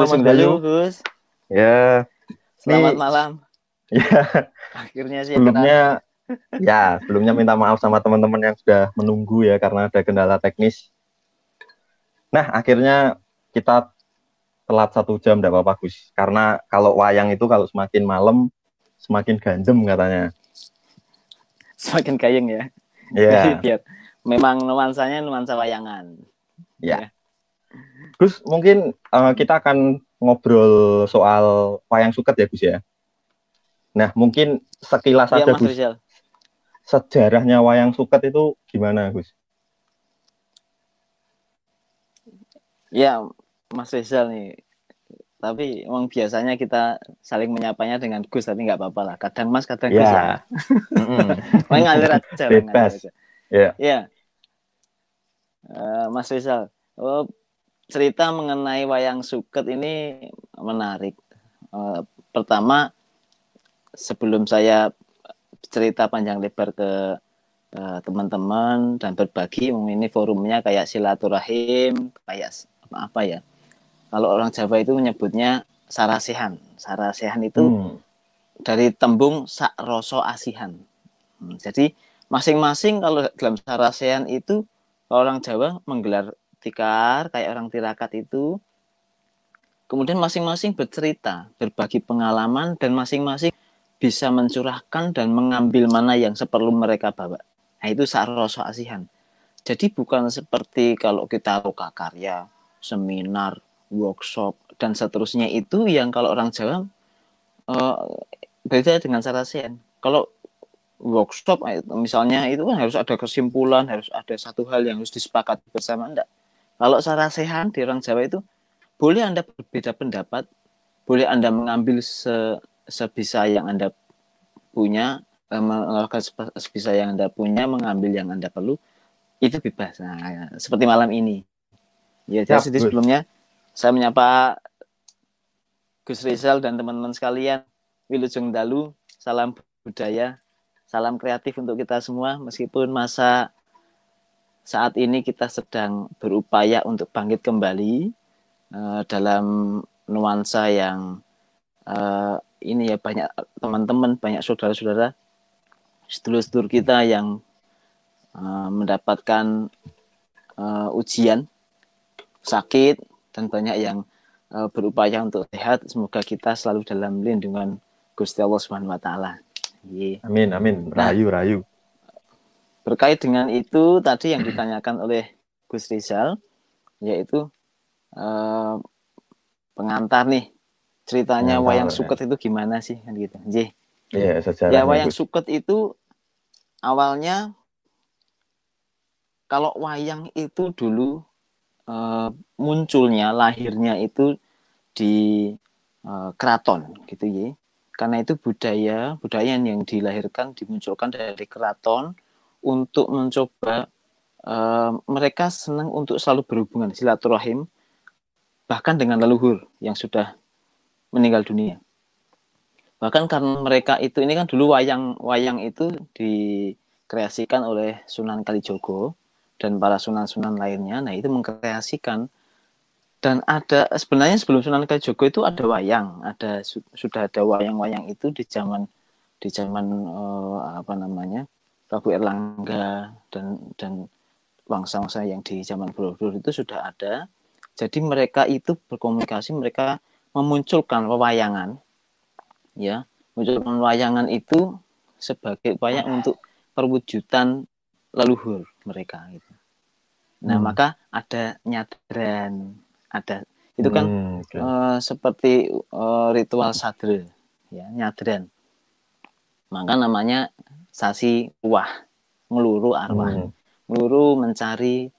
Mas Bayu. Gus. Ya, Selamat Nih. malam. ya. Akhirnya sih Sebelumnya, ya, sebelumnya minta maaf sama teman-teman yang sudah menunggu ya karena ada kendala teknis. Nah, akhirnya kita telat satu jam, tidak apa-apa Gus. Karena kalau wayang itu kalau semakin malam, semakin gandem katanya. semakin kayeng ya. Ya, Biar memang nuansanya nuansa wayangan. ya. Gus, mungkin eh, kita akan ngobrol soal wayang suket ya Gus ya. Nah, mungkin sekilas aja Mas Gus. Rizal. sejarahnya wayang suket itu gimana Gus? Ya Mas Rizal nih. Tapi emang biasanya kita saling menyapanya dengan Gus tapi nggak apa-apa lah. Kadang Mas, kadang Gus Ya. ya. Main ngalir aja. Bebas. ngalir aja. Ya. Iya. Eh, Mas Rizal, oh, cerita mengenai wayang suket ini menarik. Eh, pertama, sebelum saya cerita panjang lebar ke eh, teman-teman dan berbagi, ini forumnya kayak silaturahim, kayak s- apa ya? Kalau orang Jawa itu menyebutnya sarasehan. Sarasehan itu Hmm. dari tembung sak roso asihan. Hmm, Jadi masing-masing kalau dalam sarasehan itu kalau orang Jawa menggelar tikar kayak orang tirakat itu kemudian masing-masing bercerita, berbagi pengalaman dan masing-masing bisa mencurahkan dan mengambil mana yang seperlu mereka bawa. Nah, itu sak roso asihan. Jadi bukan seperti kalau kita loka karya, seminar, workshop dan seterusnya itu yang kalau orang Jawa eh, beda dengan sarasen. Kalau workshop misalnya itu kan harus ada kesimpulan, harus ada satu hal yang harus disepakati bersama enggak. Kalau sarasehan di orang Jawa itu boleh Anda berbeda pendapat, boleh Anda mengambil se- sebisa yang Anda punya, eh, melakukan sebisa yang Anda punya, mengambil yang Anda perlu, itu bebas. Nah, seperti malam ini. Ya, jadi Gus. sebelumnya saya menyapa Gus Rizal dan teman-teman sekalian. Wilujeng Dalu, salam budaya, salam kreatif untuk kita semua meskipun masa saat ini kita sedang berupaya untuk bangkit kembali eh, dalam nuansa yang eh, ini ya banyak teman-teman, banyak saudara-saudara, sedulur-sedulur kita yang eh, mendapatkan eh, ujian, sakit dan banyak yang eh, berupaya untuk sehat. Semoga kita selalu dalam lindungan Gusti Allah Subhanahu wa taala. Ye. Amin, amin. Rayu, rayu. Berkait dengan itu tadi yang ditanyakan oleh Gus Rizal yaitu eh, pengantar nih ceritanya Pengantar, wayang ya. suket itu gimana sih kan gitu. Ye. Iya, sejarahnya Ya wayang Gus. suket itu awalnya kalau wayang itu dulu eh, munculnya lahirnya itu di eh, keraton gitu ya. Karena itu budaya budaya yang dilahirkan dimunculkan dari keraton untuk mencoba eh, mereka senang untuk selalu berhubungan silaturahim bahkan dengan leluhur yang sudah meninggal dunia. Bahkan karena mereka itu ini kan dulu wayang wayang itu dikreasikan oleh Sunan Kalijogo dan para sunan-sunan lainnya. Nah, itu mengkreasikan dan ada sebenarnya sebelum Sunan Kalijogo itu ada wayang, ada su- sudah ada wayang-wayang itu di zaman di zaman eh, apa namanya? Prabu Erlangga dan dan bangsa-bangsa yang di zaman Borobudur itu sudah ada. Jadi mereka itu berkomunikasi, mereka memunculkan pewayangan ya munculkan wayangan itu sebagai upaya untuk perwujudan leluhur mereka gitu. Nah, Hmm. maka ada nyadran, ada itu kan Hmm, oke. eh, seperti eh, ritual sadre ya, nyadran. Maka namanya sasi wah, ngeluru arwah. Hmm, Ngeluru mencari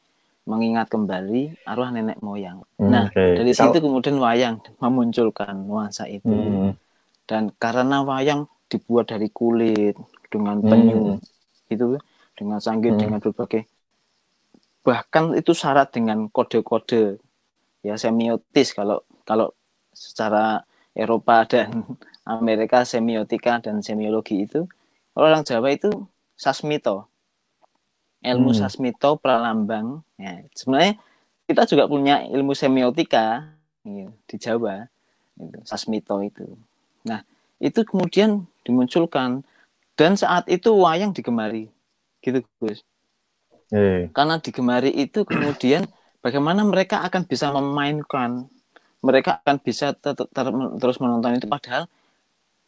mengingat kembali arwah nenek moyang. hmm, Nah, oke. Dari situ kemudian wayang memunculkan nuansa itu Hmm, dan karena wayang dibuat dari kulit dengan penyu hmm. itu dengan sanggit hmm. dengan berbagai bahkan itu syarat dengan kode-kode ya semiotis kalau kalau secara Eropa dan Amerika semiotika dan semiologi itu orang Jawa itu sasmito ilmu hmm. sasmito pralambang ya sebenarnya kita juga punya ilmu semiotika ya, di Jawa itu sasmito itu nah itu kemudian dimunculkan dan saat itu wayang digemari gitu Gus eh. karena digemari itu kemudian bagaimana mereka akan bisa memainkan mereka akan bisa ter ter terus menonton itu padahal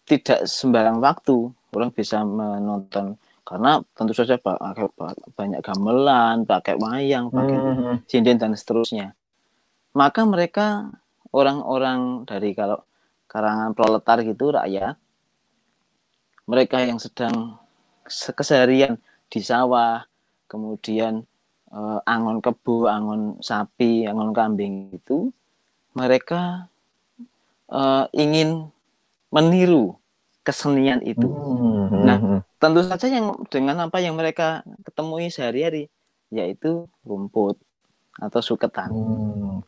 tidak sembarang waktu orang bisa menonton karena tentu saja pakai banyak gamelan, pakai wayang, pakai hmm. sinden dan seterusnya. Maka mereka orang-orang dari kalau karangan proletar gitu rakyat, mereka yang sedang keseharian di sawah, kemudian eh, angon kebu, angon sapi, angon kambing itu, mereka eh, ingin meniru kesenian itu. Hmm. Nah, tentu saja yang dengan apa yang mereka ketemui sehari-hari, yaitu rumput atau suketan. Hmm.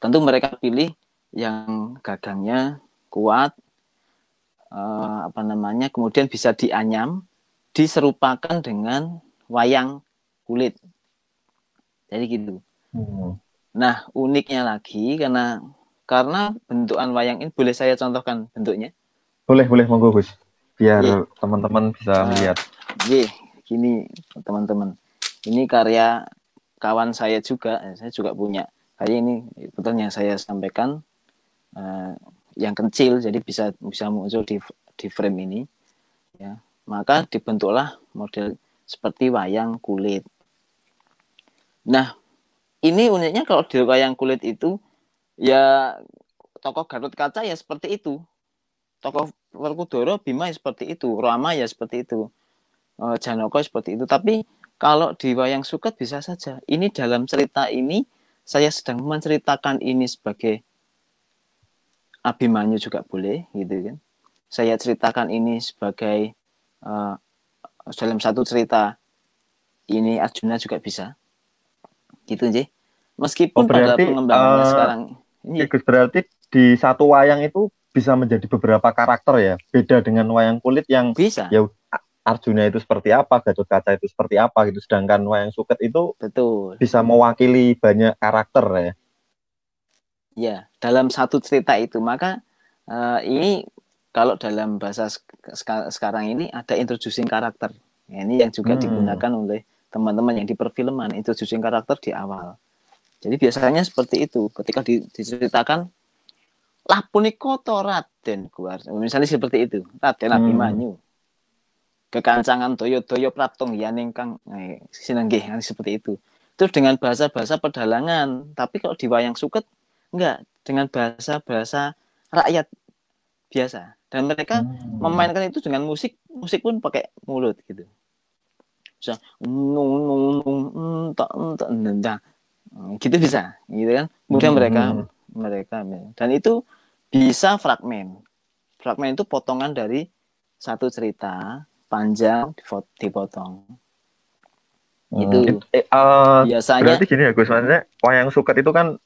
Tentu mereka pilih yang gagangnya kuat, uh, apa namanya, kemudian bisa dianyam, diserupakan dengan wayang kulit. Jadi gitu. Hmm. Nah, uniknya lagi karena karena bentukan wayang ini boleh saya contohkan bentuknya. Boleh, boleh monggo Gus. Biar yeah. teman-teman bisa uh, melihat. Iya, gini teman-teman. Ini karya kawan saya juga, saya juga punya. Kayak ini betulnya saya sampaikan uh, yang kecil jadi bisa bisa muncul di di frame ini ya. Maka dibentuklah model seperti wayang kulit. Nah, ini uniknya kalau di wayang kulit itu ya tokoh Gatot Kaca ya seperti itu tokoh Werkudara Bima ya seperti itu, Rama ya seperti itu, uh, Janoko seperti itu. Tapi kalau di wayang suket bisa saja. Ini dalam cerita ini saya sedang menceritakan ini sebagai Abimanyu juga boleh, gitu kan. Saya ceritakan ini sebagai uh, dalam satu cerita ini Arjuna juga bisa, gitu sih. Meskipun oh, berarti, pada pengembangannya uh, sekarang ini berarti di satu wayang itu bisa menjadi beberapa karakter ya. Beda dengan wayang kulit yang bisa. ya Arjuna itu seperti apa Gatot Kaca itu seperti apa gitu. Sedangkan wayang suket itu betul. bisa mewakili banyak karakter ya. Ya dalam satu cerita itu. Maka uh, ini kalau dalam bahasa sekarang ini ada introducing karakter. Ini yang juga hmm. digunakan oleh teman-teman yang di perfilman introducing karakter di awal jadi biasanya seperti itu ketika diceritakan lah punikoto Raden keluar misalnya seperti itu Raden hmm. Abimanyu kekancangan doyo doyo pratung ya ningkang eh, sinanggih seperti itu terus dengan bahasa-bahasa pedalangan tapi kalau di wayang suket enggak dengan bahasa-bahasa rakyat biasa dan mereka hmm. memainkan itu dengan musik musik pun pakai mulut gitu bisa nung nung nung entak entak gitu bisa gitu kan kemudian hmm. mereka mereka dan itu bisa fragmen. Fragmen itu potongan dari satu cerita panjang dipotong. Hmm. Itu eh, uh, biasanya. Berarti gini ya Gus, maksudnya wayang suket itu kan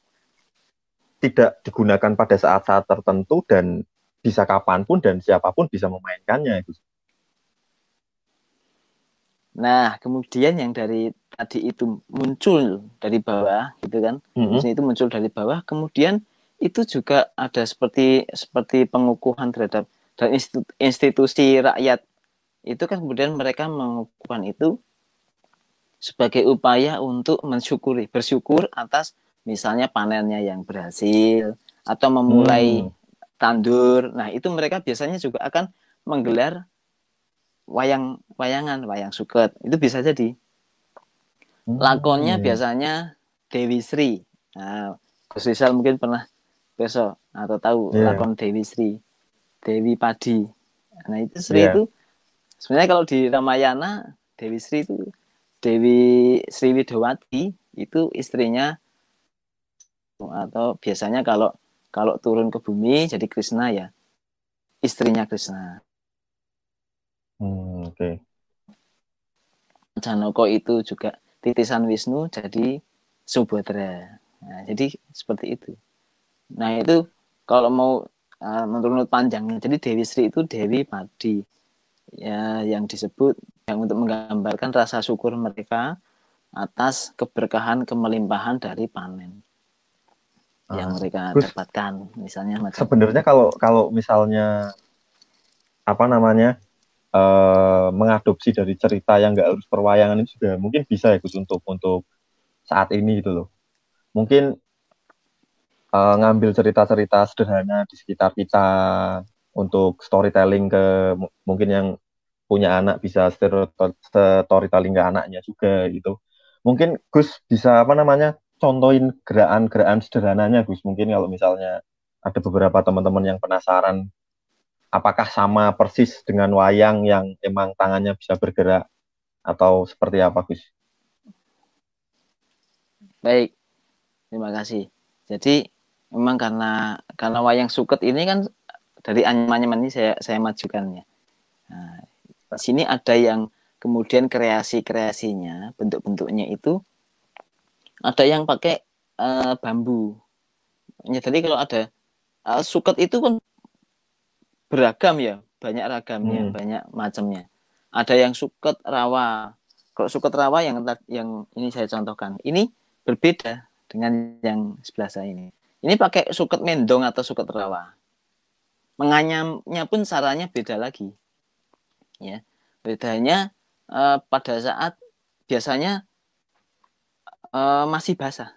tidak digunakan pada saat-saat tertentu dan bisa kapan pun dan siapa pun bisa memainkannya Gus. Nah, kemudian yang dari tadi itu muncul dari bawah, gitu kan? Mm -hmm. Itu muncul dari bawah, kemudian itu juga ada seperti seperti pengukuhan terhadap dan institusi rakyat itu kan kemudian mereka mengukuhkan itu sebagai upaya untuk mensyukuri bersyukur atas misalnya panennya yang berhasil atau memulai hmm. tandur nah itu mereka biasanya juga akan menggelar wayang wayangan wayang suket itu bisa jadi. Lakonnya hmm. biasanya Dewi Sri nah Gus Rizal mungkin pernah besok atau tahu yeah. lakon Dewi Sri Dewi Padi nah itu Sri yeah. itu sebenarnya kalau di Ramayana Dewi Sri itu Dewi Sri Widowati itu istrinya atau biasanya kalau kalau turun ke bumi jadi Krishna ya istrinya Krishna Okay. Janoko itu juga titisan Wisnu jadi Subodra. Nah, jadi seperti itu. Nah itu kalau mau uh, menurut panjangnya, jadi Dewi Sri itu Dewi Padi ya yang disebut yang untuk menggambarkan rasa syukur mereka atas keberkahan kemelimpahan dari panen yang ah, mereka Terus, dapatkan misalnya sebenarnya kalau kalau misalnya apa namanya uh, mengadopsi dari cerita yang nggak harus perwayangan ini juga mungkin bisa ya Gus untuk untuk saat ini gitu loh. Mungkin uh, ngambil cerita-cerita sederhana di sekitar kita untuk storytelling ke mungkin yang punya anak bisa storytelling ke anaknya juga gitu. Mungkin Gus bisa apa namanya contohin gerakan-gerakan sederhananya Gus. Mungkin kalau misalnya ada beberapa teman-teman yang penasaran apakah sama persis dengan wayang yang emang tangannya bisa bergerak atau seperti apa Gus? Baik, terima kasih. Jadi memang karena karena wayang suket ini kan dari anyaman ini saya saya majukan ya. Nah, di sini ada yang kemudian kreasi-kreasinya bentuk-bentuknya itu ada yang pakai uh, bambu ya, jadi kalau ada uh, suket itu kan beragam ya banyak ragamnya hmm. banyak macamnya ada yang suket rawa kalau suket rawa yang yang ini saya contohkan ini berbeda dengan yang sebelah saya ini ini pakai suket mendong atau suket rawa menganyamnya pun caranya beda lagi ya bedanya uh, pada saat biasanya uh, masih basah.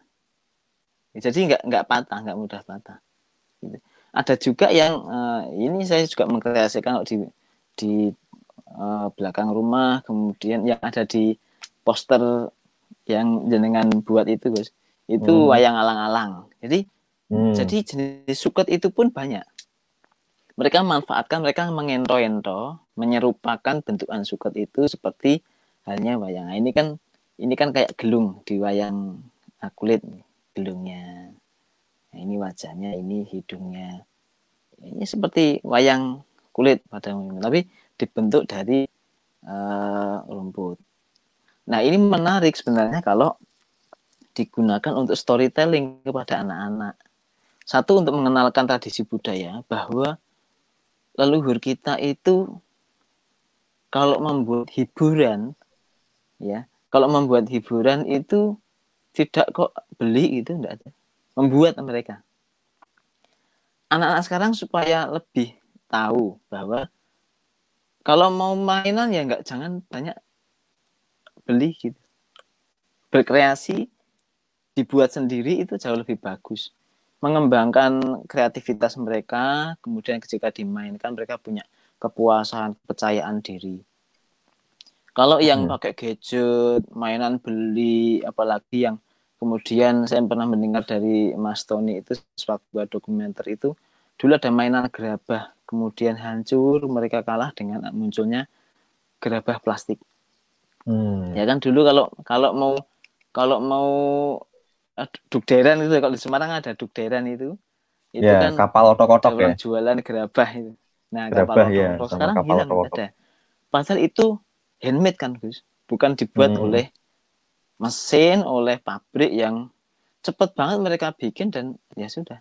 Jadi nggak nggak patah, nggak mudah patah. Gitu. Ada juga yang uh, ini saya juga mengkreasikan di di uh, belakang rumah, kemudian yang ada di poster yang jenengan buat itu, guys. Itu hmm. wayang alang-alang. Jadi hmm. jadi jenis suket itu pun banyak. Mereka manfaatkan, mereka mengento-ento, menyerupakan bentukan suket itu seperti halnya wayang. Nah, ini kan ini kan kayak gelung di wayang kulit gelungnya nah, ini wajahnya ini hidungnya. Ini seperti wayang kulit pada umumnya tapi dibentuk dari uh, rumput. Nah ini menarik sebenarnya kalau digunakan untuk storytelling kepada anak-anak. Satu untuk mengenalkan tradisi budaya bahwa leluhur kita itu kalau membuat hiburan ya kalau membuat hiburan itu tidak kok beli itu enggak ada membuat mereka. Anak-anak sekarang supaya lebih tahu bahwa kalau mau mainan ya enggak jangan banyak beli gitu. Berkreasi dibuat sendiri itu jauh lebih bagus. Mengembangkan kreativitas mereka kemudian ketika dimainkan mereka punya kepuasan kepercayaan diri. Kalau yang hmm. pakai gadget, mainan beli, apalagi yang kemudian saya pernah mendengar dari Mas Tony itu sebuah dokumenter itu dulu ada mainan gerabah, kemudian hancur, mereka kalah dengan munculnya gerabah plastik. Hmm. Ya kan dulu kalau kalau mau kalau mau dukderan itu kalau di Semarang ada dukderan itu itu ya, kan kapal otok-otok ya jualan gerabah itu nah gerabah, kapal ya, otok-otok sekarang kapal hilang otok -otok. ada pasal itu handmade kan Gus bukan dibuat hmm. oleh mesin oleh pabrik yang cepat banget mereka bikin dan ya sudah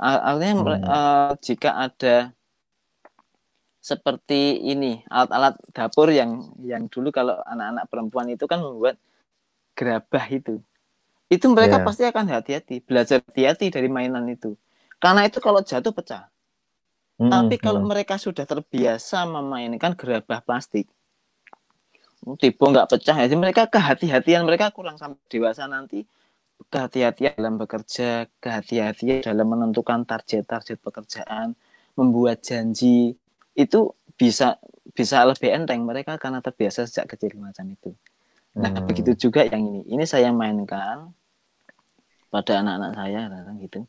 artinya hmm. uh, jika ada seperti ini alat-alat dapur yang yang dulu kalau anak-anak perempuan itu kan membuat gerabah itu itu mereka yeah. pasti akan hati-hati belajar hati-hati dari mainan itu karena itu kalau jatuh pecah hmm, tapi kalau hmm. mereka sudah terbiasa memainkan gerabah plastik tiba nggak pecah ya. Jadi mereka kehati-hatian mereka kurang sampai dewasa nanti kehati-hatian dalam bekerja, kehati-hatian dalam menentukan target-target pekerjaan, membuat janji itu bisa bisa lebih enteng mereka karena terbiasa sejak kecil macam itu. Nah hmm. begitu juga yang ini. Ini saya mainkan pada anak-anak saya gitu.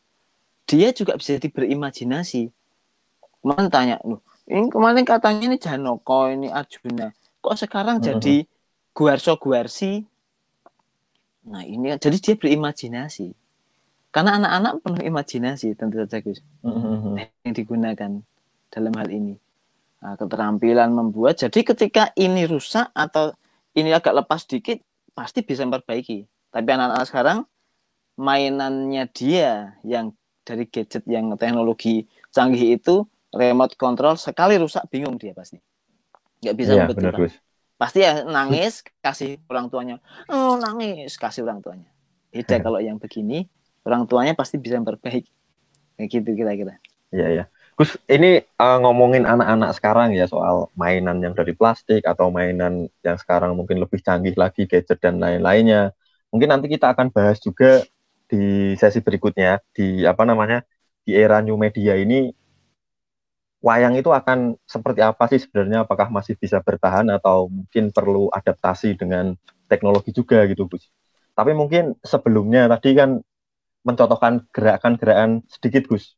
Dia juga bisa berimajinasi. Kemarin tanya, loh, ini kemarin katanya ini Janoko, ini Arjuna kok sekarang hmm. jadi guarso guarsi nah ini jadi dia berimajinasi karena anak-anak penuh imajinasi tentu saja Gus hmm. yang digunakan dalam hal ini nah, keterampilan membuat. Jadi ketika ini rusak atau ini agak lepas dikit, pasti bisa memperbaiki. Tapi anak-anak sekarang mainannya dia yang dari gadget yang teknologi canggih itu remote control sekali rusak bingung dia pasti nggak bisa Iya, benar, Gus. pasti ya nangis kasih orang tuanya oh nangis kasih orang tuanya beda kalau yang begini orang tuanya pasti bisa memperbaiki kayak gitu kira-kira Iya, iya. Gus, ini eh, ngomongin anak-anak sekarang ya soal mainan yang dari plastik atau mainan yang sekarang mungkin lebih canggih lagi, gadget dan lain-lainnya. Mungkin nanti kita akan bahas juga di sesi berikutnya di apa namanya di era new media ini wayang itu akan seperti apa sih sebenarnya? Apakah masih bisa bertahan atau mungkin perlu adaptasi dengan teknologi juga gitu, Gus? Tapi mungkin sebelumnya tadi kan mencontohkan gerakan-gerakan sedikit, Gus.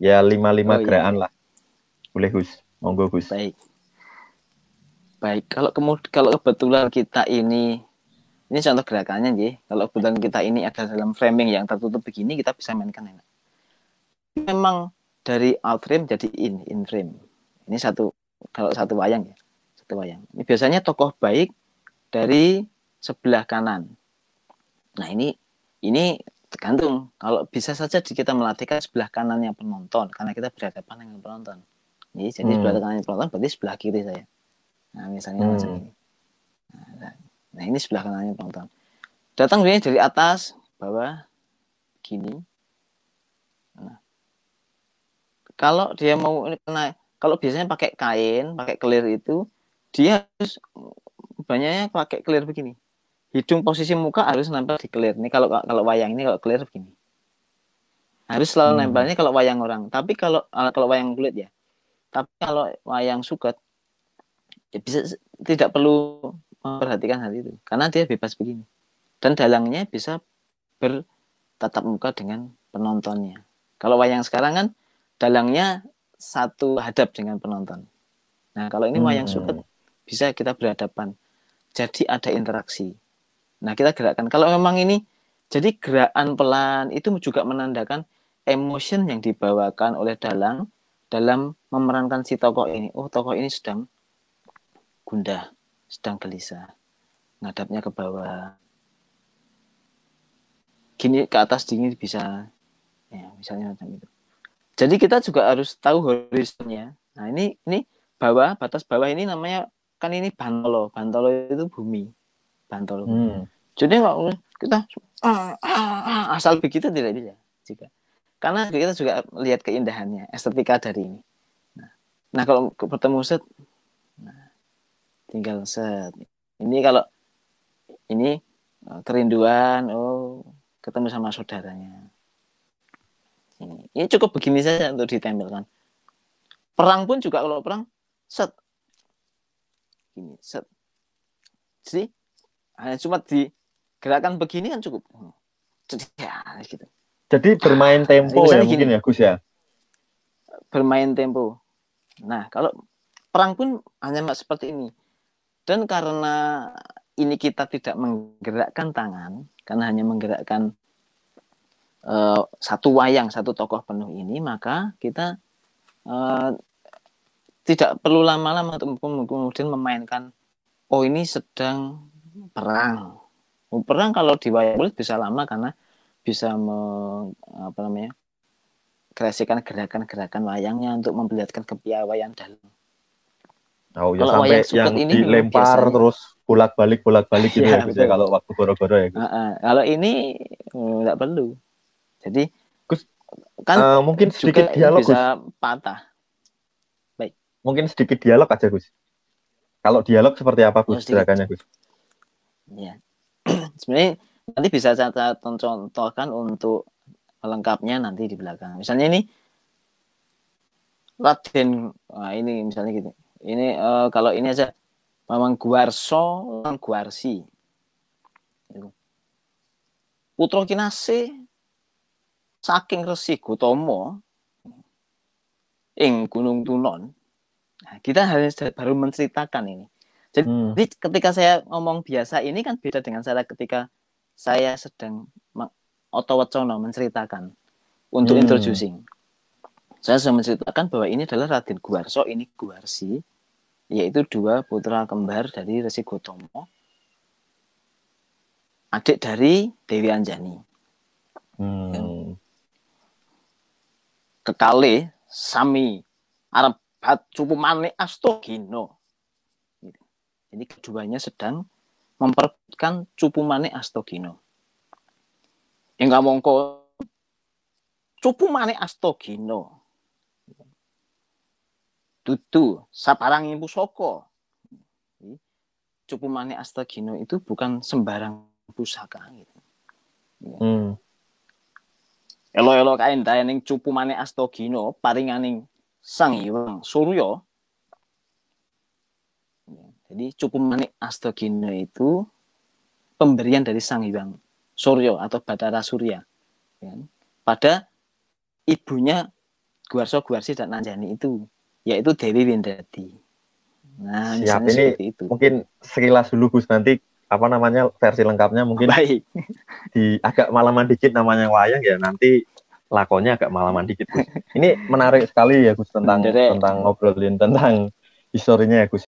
Ya lima-lima Oh, iya. gerakan lah. Boleh, Gus. Monggo, Gus. baik baik kalau kemudian kalau kebetulan kita ini ini contoh gerakannya nih kalau kebetulan kita ini ada dalam framing yang tertutup begini kita bisa mainkan enak memang dari out frame jadi in in frame. Ini satu kalau satu wayang ya satu wayang. Ini biasanya tokoh baik dari sebelah kanan. Nah ini ini tergantung. Kalau bisa saja di- kita melatihkan sebelah kanannya penonton karena kita berhadapan dengan penonton. Ini jadi Hmm. sebelah kanannya penonton berarti sebelah kiri saya. Nah misalnya Hmm. macam ini. Nah, nah, ini sebelah kanannya penonton. Datang dari atas bawah gini nah, kalau dia mau kena kalau biasanya pakai kain pakai kelir itu dia harus banyaknya pakai kelir begini. Hidung posisi muka harus nempel di kelir. Ini kalau kalau wayang ini kalau kelir begini. Harus selalu Hmm. nempelnya kalau wayang orang. Tapi kalau kalau wayang kulit ya. Tapi kalau wayang suket ya bisa tidak perlu memperhatikan hal itu. Karena dia bebas begini. Dan dalangnya bisa bertatap muka dengan penontonnya. Kalau wayang sekarang kan dalangnya satu hadap dengan penonton. Nah kalau ini wayang Hmm. suket bisa kita berhadapan. Jadi ada interaksi. Nah kita gerakkan. Kalau memang ini jadi gerakan pelan itu juga menandakan emotion yang dibawakan oleh dalang dalam memerankan si tokoh ini. Oh tokoh ini sedang gundah sedang gelisah ngadapnya ke bawah. Gini ke atas dingin bisa. Ya misalnya macam itu jadi kita juga harus tahu horizonnya. Nah ini ini bawah batas bawah ini namanya kan ini bantolo. Bantolo itu bumi. Bantolo. Hmm. jadi kalau kita ah, ah, ah, asal begitu tidak bisa juga. Karena kita juga lihat keindahannya estetika dari ini. Nah, nah kalau bertemu set nah, tinggal set. Ini kalau ini eh, kerinduan oh ketemu sama saudaranya ini, ini cukup begini saja untuk ditempelkan perang pun juga kalau perang set ini set jadi hanya cuma di gerakan begini kan cukup jadi ya gitu Jadi bermain tempo misalnya ya mungkin gini. ya, Gus ya. bermain tempo. Nah, kalau perang pun hanya seperti ini. Dan karena ini kita tidak menggerakkan tangan, karena hanya menggerakkan eh, satu wayang, satu tokoh penuh ini, maka kita eh, tidak perlu lama-lama untuk kemudian memainkan, oh ini sedang perang. Perang kalau di wayang kulit bisa lama karena bisa me, apa namanya kreasikan gerakan-gerakan wayangnya untuk memperlihatkan kepiawaian dalam. Oh ya Kalau sampai yang ini dilempar biasanya- terus bolak-balik bolak-balik gitu Iya, ya ya kalau waktu goro-goro ya. Ah, ah. Kalau ini tidak perlu. Jadi Gus, kan Eh, mungkin juga sedikit ini dialog Gus. bisa patah. Mungkin sedikit dialog aja Gus. Kalau dialog seperti apa Gus sedikit. gerakannya Gus? Ya. Sebenarnya nanti bisa saya contohkan untuk lengkapnya nanti di belakang. Misalnya ini Raden, nah ini misalnya gitu. Ini eh, kalau ini aja Mamang Guarso lan Guarsi. Itu. Putra Kinase saking Resi Gotomo ing Gunung Tunon. Nah, kita harus baru menceritakan ini. Hmm. Jadi ketika saya ngomong biasa ini kan beda dengan saya ketika saya sedang otowacono menceritakan untuk Hmm. introducing. saya sudah menceritakan bahwa ini adalah Raden Guarso, ini Guarsi, yaitu dua putra kembar dari Resi Gotomo, adik dari Dewi Anjani. Hmm. Kekale sami Arabat cupu mane astogino. Jadi keduanya sedang memperebutkan cupu mane astogino. Yang mongko cupu mane astogino dudu saparangin pusoko. Cupu mane astagino itu bukan sembarang pusaka gitu. Hmm. Elo-elo kain ning cupu mane astagino paringaning Sang Hyang Surya. Ya, jadi cupu mane astagino itu pemberian dari Sang Hyang Surya atau Batara Surya. Ya. Pada ibunya Guarso Guarsi dan Nanjani itu yaitu Dewi Windadi. Nah, Siap ini itu. mungkin sekilas dulu Gus nanti apa namanya versi lengkapnya mungkin Baik. di agak malaman dikit namanya wayang ya nanti lakonnya agak malaman dikit Gus. Ini menarik sekali ya Gus tentang Dere. tentang ngobrolin tentang historinya ya Gus.